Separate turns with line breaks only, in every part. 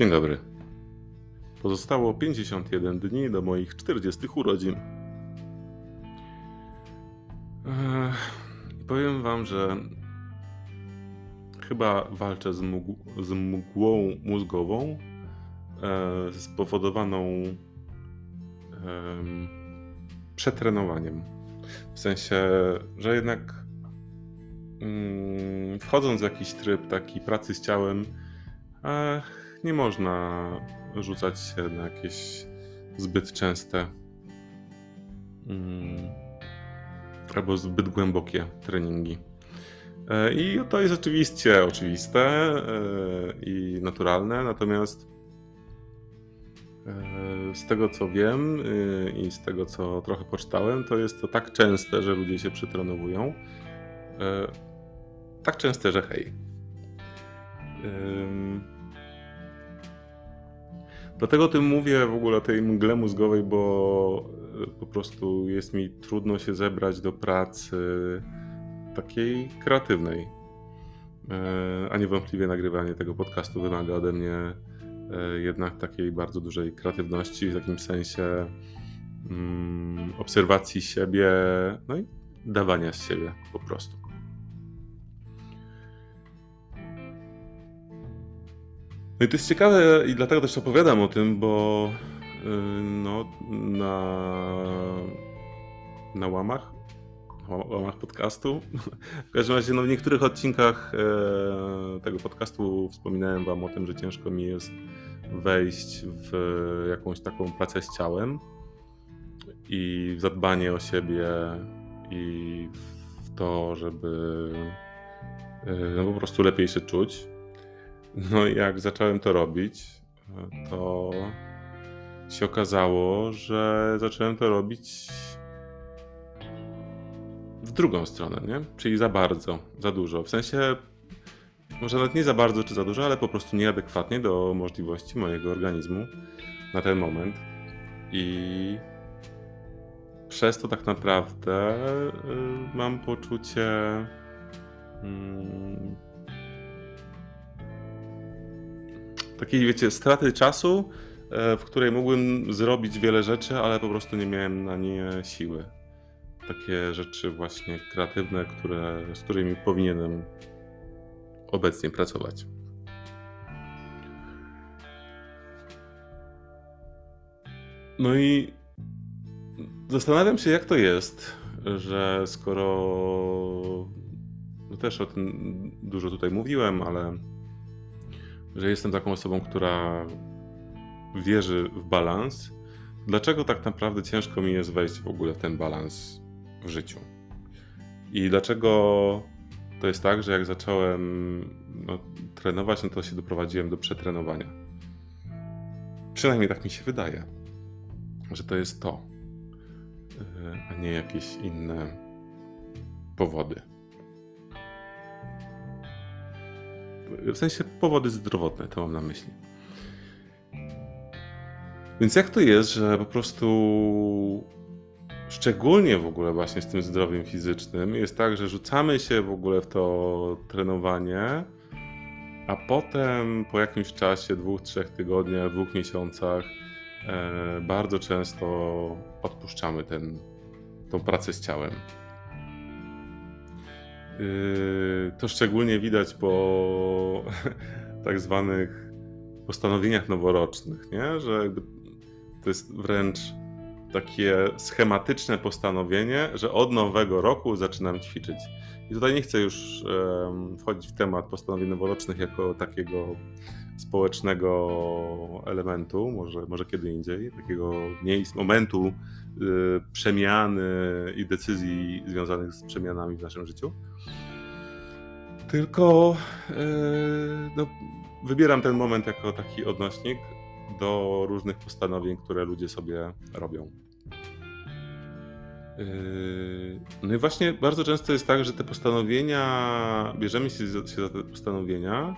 Dzień dobry. Pozostało 51 dni do moich 40 urodzin. Powiem Wam, że chyba walczę z, mgł- z mgłą mózgową e, spowodowaną em, przetrenowaniem. W sensie, że jednak mm, wchodząc w jakiś tryb taki pracy z ciałem, e, nie można rzucać się na jakieś zbyt częste mm, albo zbyt głębokie treningi. E, I to jest oczywiście oczywiste e, i naturalne, natomiast e, z tego co wiem i z tego co trochę poczytałem, to jest to tak częste, że ludzie się przetrenowują. E, Tak częste, że hej. Dlatego o tym mówię w ogóle o tej mgle mózgowej, bo e, po prostu jest mi trudno się zebrać do pracy takiej kreatywnej. E, A niewątpliwie nagrywanie tego podcastu wymaga ode mnie e, jednak takiej bardzo dużej kreatywności, w takim sensie mm, obserwacji siebie, no i dawania z siebie po prostu. No i to jest ciekawe i dlatego też opowiadam o tym, bo y, no, na, na łamach, łamach podcastu, w każdym razie no, w niektórych odcinkach e, tego podcastu wspominałem wam o tym, że ciężko mi jest wejść w jakąś taką pracę z ciałem i w zadbanie o siebie i w to, żeby e, no, po prostu lepiej się czuć. No i jak zacząłem to robić, to się okazało, że zacząłem to robić w drugą stronę, nie? Czyli za bardzo, za dużo. W sensie, może nawet nie za bardzo czy za dużo, ale po prostu nieadekwatnie do możliwości mojego organizmu na ten moment. I przez to tak naprawdę y, mam poczucie. mm, takiej, wiecie, straty czasu, e, w której mógłbym zrobić wiele rzeczy, ale po prostu nie miałem na nie siły. Takie rzeczy właśnie kreatywne, które, z którymi powinienem obecnie pracować. No i zastanawiam się, jak to jest, że skoro no też o tym dużo tutaj mówiłem, ale że jestem taką osobą, która wierzy w balans, dlaczego tak naprawdę ciężko mi jest wejść w ogóle w ten balans w życiu? I dlaczego to jest tak, że jak zacząłem no, trenować, no to się doprowadziłem do przetrenowania? Przynajmniej tak mi się wydaje, że to jest to, yy, a nie jakieś inne powody. W sensie powody zdrowotne, to mam na myśli. Więc jak to jest, że po prostu szczególnie w ogóle właśnie z tym zdrowiem fizycznym jest tak, że rzucamy się w ogóle w to trenowanie, a potem po jakimś czasie, dwóch, trzech tygodniach, dwóch miesiącach e, bardzo często odpuszczamy ten, tą pracę z ciałem. Yy, To szczególnie widać po tak zwanych postanowieniach noworocznych, nie? że jakby to jest wręcz takie schematyczne postanowienie, że od nowego roku zaczynam ćwiczyć. I tutaj nie chcę już wchodzić w temat postanowień noworocznych jako takiego społecznego elementu, może, może kiedy indziej, takiego miejsc, momentu y, przemiany i decyzji związanych z przemianami w naszym życiu. Tylko y, no, wybieram ten moment jako taki odnośnik do różnych postanowień, które ludzie sobie robią. Yy, No i właśnie bardzo często jest tak, że te postanowienia, bierzemy się za, się za te postanowienia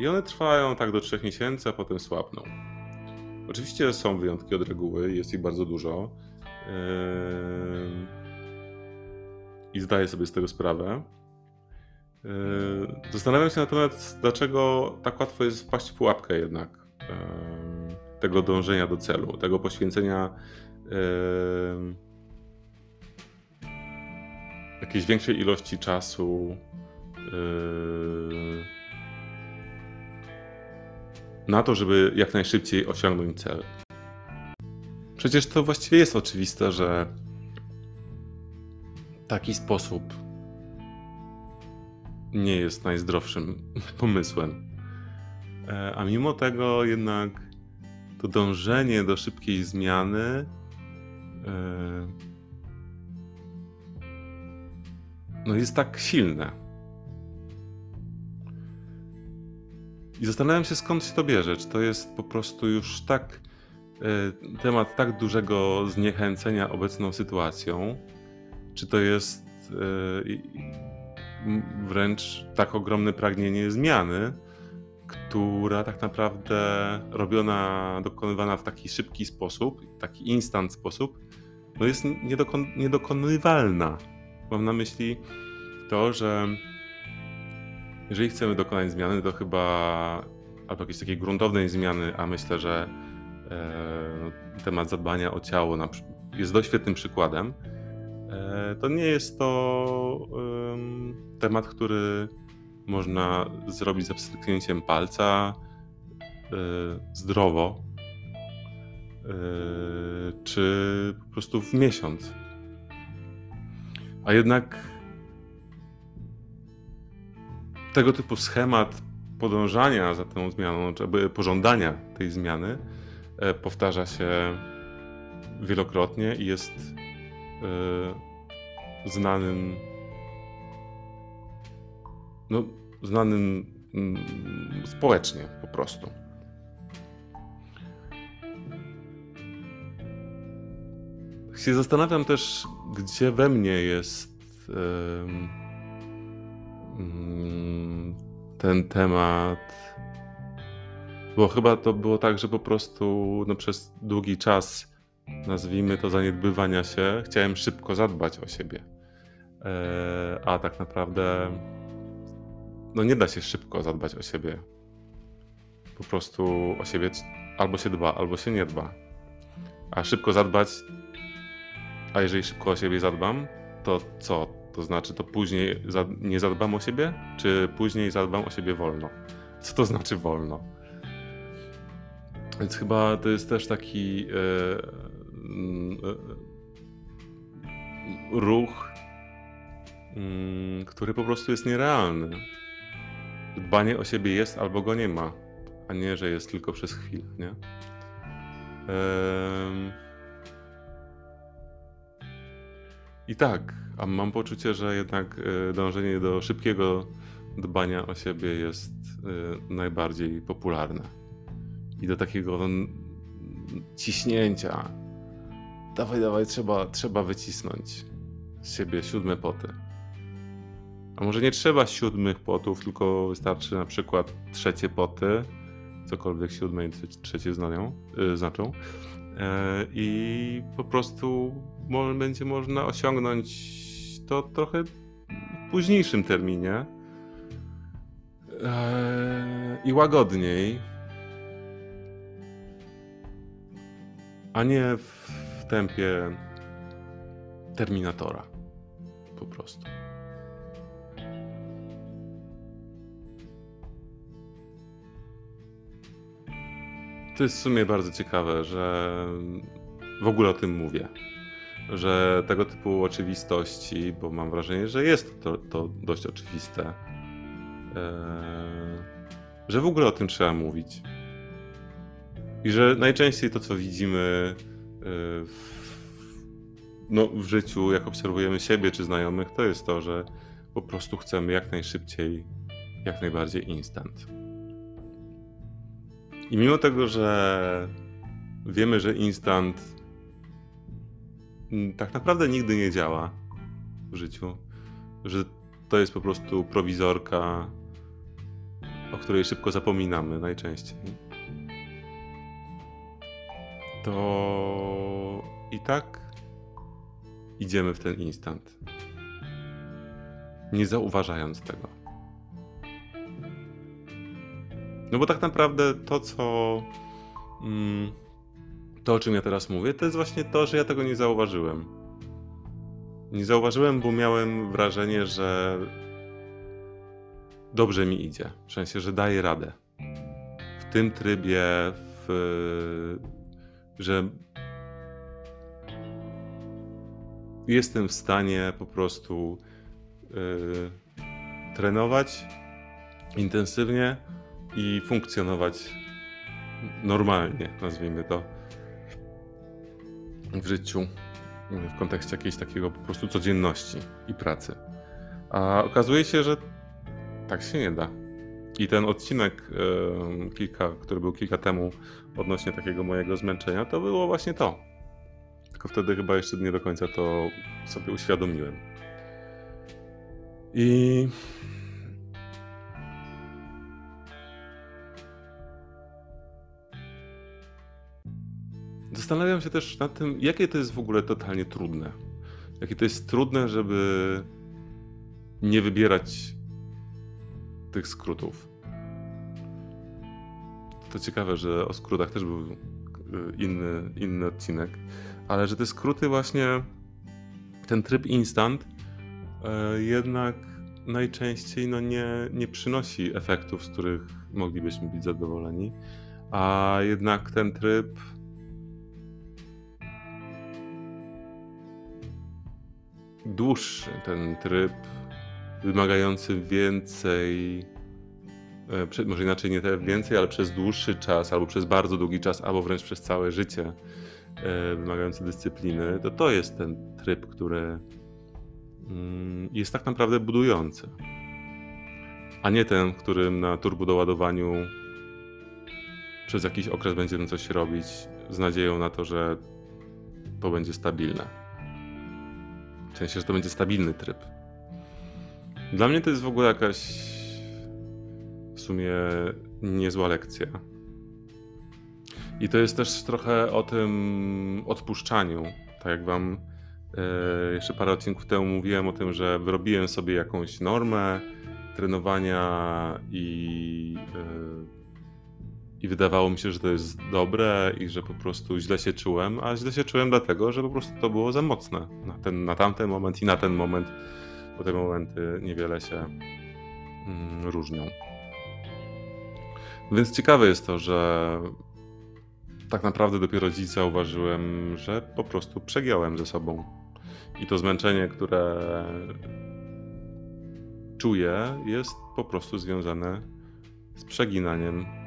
i one trwają tak do trzech miesięcy, a potem słabną. Oczywiście są wyjątki od reguły, jest ich bardzo dużo. Yy, I zdaję sobie z tego sprawę. Yy, Zastanawiam się natomiast, dlaczego tak łatwo jest wpaść w pułapkę jednak tego dążenia do celu, tego poświęcenia jakiejś większej ilości czasu na to, żeby jak najszybciej osiągnąć cel. Przecież to właściwie jest oczywiste, że taki sposób nie jest najzdrowszym pomysłem. E, a mimo tego jednak to dążenie do szybkiej zmiany e, no jest tak silne. I zastanawiam się, skąd się to bierze. Czy to jest po prostu już tak e, temat tak dużego zniechęcenia obecną sytuacją, czy to jest wręcz tak ogromne pragnienie zmiany, która tak naprawdę robiona, dokonywana w taki szybki sposób, taki instant sposób, no jest niedokon niedokonywalna. Mam na myśli to, że jeżeli chcemy dokonać zmiany, to chyba albo jakiejś takiej gruntownej zmiany, a myślę, że e, temat zadbania o ciało jest dość świetnym przykładem, e, to nie jest to e, temat, który można zrobić za pstryknięciem palca yy, zdrowo, yy, czy po prostu w miesiąc. A jednak tego typu schemat podążania za tą zmianą, czy pożądania tej zmiany e, powtarza się wielokrotnie i jest yy, znanym no, znanym mm, społecznie po prostu. Się zastanawiam też, gdzie we mnie jest mm, ten temat. Bo chyba to było tak, że po prostu no, przez długi czas, nazwijmy to zaniedbywania się, chciałem szybko zadbać o siebie. E, a tak naprawdę no nie da się szybko zadbać o siebie. Po prostu o siebie albo się dba, albo się nie dba. A szybko zadbać, a jeżeli szybko o siebie zadbam, to co? To znaczy, to później nie zadbam o siebie, czy później zadbam o siebie wolno? Co to znaczy wolno? Więc chyba to jest też taki e, e, ruch, mm, który po prostu jest nierealny dbanie o siebie jest albo go nie ma, a nie, że jest tylko przez chwilę, nie? Ehm... I tak, a mam poczucie, że jednak e, dążenie do szybkiego dbania o siebie jest e, najbardziej popularne. I do takiego ciśnięcia. Dawaj, dawaj, trzeba, trzeba wycisnąć z siebie siódme poty. A może nie trzeba siódmych potów, tylko wystarczy na przykład trzecie poty, cokolwiek siódme i trzecie znają, yy, znaczą. I po prostu będzie można osiągnąć to trochę w późniejszym terminie yy, i łagodniej, a nie w tempie Terminatora. Po prostu. To jest w sumie bardzo ciekawe, że w ogóle o tym mówię. Że tego typu oczywistości, bo mam wrażenie, że jest to, to dość oczywiste, e, że w ogóle o tym trzeba mówić. I że najczęściej to, co widzimy e, w, no, w życiu, jak obserwujemy siebie czy znajomych, to jest to, że po prostu chcemy jak najszybciej, jak najbardziej instant. I mimo tego, że wiemy, że instant tak naprawdę nigdy nie działa w życiu, że to jest po prostu prowizorka, o której szybko zapominamy najczęściej, to i tak idziemy w ten instant, nie zauważając tego. No bo tak naprawdę to, co. Mm, to, o czym ja teraz mówię, to jest właśnie to, że ja tego nie zauważyłem. Nie zauważyłem, bo miałem wrażenie, że dobrze mi idzie. W sensie, że daję radę. W tym trybie, w, że jestem w stanie po prostu yy, trenować intensywnie i funkcjonować normalnie, nazwijmy to, w życiu, w kontekście jakiejś takiego po prostu codzienności i pracy. A okazuje się, że tak się nie da. I ten odcinek, yy, kilka, który był kilka temu odnośnie takiego mojego zmęczenia, to było właśnie to. Tylko wtedy chyba jeszcze nie do końca to sobie uświadomiłem. I Zastanawiam się też nad tym, jakie to jest w ogóle totalnie trudne. Jakie to jest trudne, żeby nie wybierać tych skrótów. To ciekawe, że o skrótach też był y, inny, inny odcinek, ale że te skróty właśnie, ten tryb instant e, jednak najczęściej no nie, nie przynosi efektów, z których moglibyśmy być zadowoleni, a jednak ten tryb dłuższy, ten tryb wymagający więcej, e, może inaczej nie więcej, ale przez dłuższy czas, albo przez bardzo długi czas, albo wręcz przez całe życie, e, wymagający dyscypliny, to to jest ten tryb, który mm, jest tak naprawdę budujący. A nie ten, którym na turbodoładowaniu przez jakiś okres będziemy coś robić z nadzieją na to, że to będzie stabilne. Sensie, że to będzie stabilny tryb. Dla mnie to jest w ogóle jakaś w sumie niezła lekcja. I to jest też trochę o tym odpuszczaniu. Tak jak wam e, jeszcze parę odcinków temu mówiłem o tym, że wyrobiłem sobie jakąś normę trenowania i e, i wydawało mi się, że to jest dobre i że po prostu źle się czułem, a źle się czułem dlatego, że po prostu to było za mocne na, ten, na tamten moment i na ten moment, bo te momenty niewiele się mm, różnią. Więc ciekawe jest to, że tak naprawdę dopiero dziś zauważyłem, że po prostu przegiąłem ze sobą. I to zmęczenie, które czuję, jest po prostu związane z przeginaniem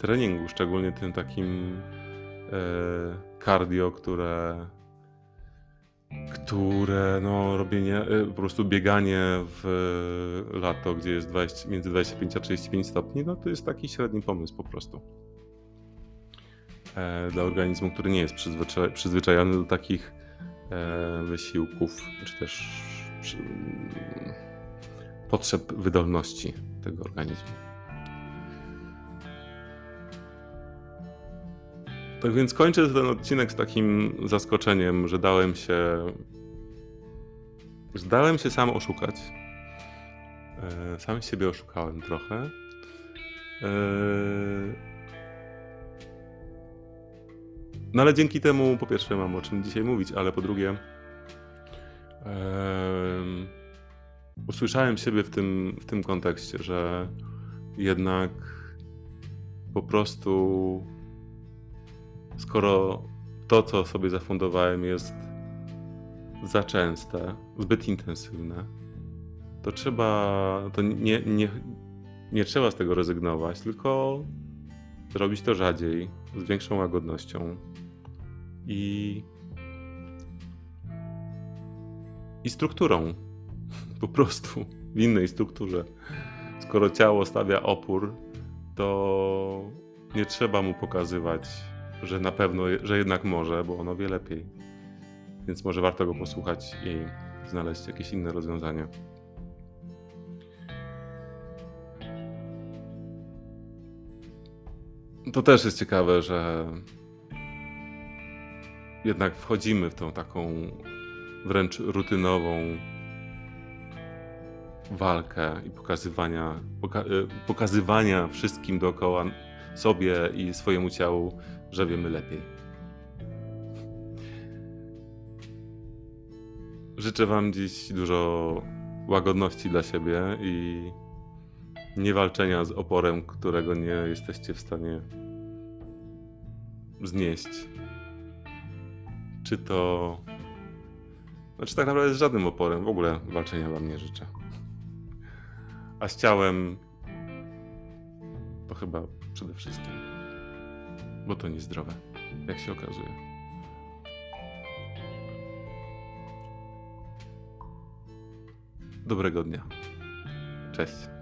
treningu, szczególnie tym takim e, cardio, które które no robienie, e, po prostu bieganie w lato, gdzie jest 20, między 25 a 35 stopni, no to jest taki średni pomysł po prostu. E, dla organizmu, który nie jest przyzwyczaj, przyzwyczajony do takich e, wysiłków, czy też przy, potrzeb wydolności tego organizmu. Tak więc kończę ten odcinek z takim zaskoczeniem, że dałem się. że dałem się sam oszukać. E, sam siebie oszukałem trochę. E, no ale dzięki temu, po pierwsze, mam o czym dzisiaj mówić, ale po drugie, usłyszałem siebie w tym, w tym kontekście, że jednak po prostu skoro to, co sobie zafundowałem, jest za częste, zbyt intensywne, to trzeba, to nie, nie, nie trzeba z tego rezygnować, tylko robić to rzadziej, z większą łagodnością i, i strukturą. Po prostu w innej strukturze. Skoro ciało stawia opór, to nie trzeba mu pokazywać że na pewno, że jednak może, bo ono wie lepiej. Więc może warto go posłuchać i znaleźć jakieś inne rozwiązania. To też jest ciekawe, że jednak wchodzimy w tą taką wręcz rutynową walkę i pokazywania, poka y, pokazywania wszystkim dookoła sobie i swojemu ciału, że wiemy lepiej. Życzę Wam dziś dużo łagodności dla siebie i nie walczenia z oporem, którego nie jesteście w stanie znieść. Czy to. Znaczy, tak naprawdę z żadnym oporem w ogóle walczenia Wam nie życzę. A z ciałem to chyba przede wszystkim. Bo to niezdrowe, jak się okazuje. Dobrego dnia. Cześć.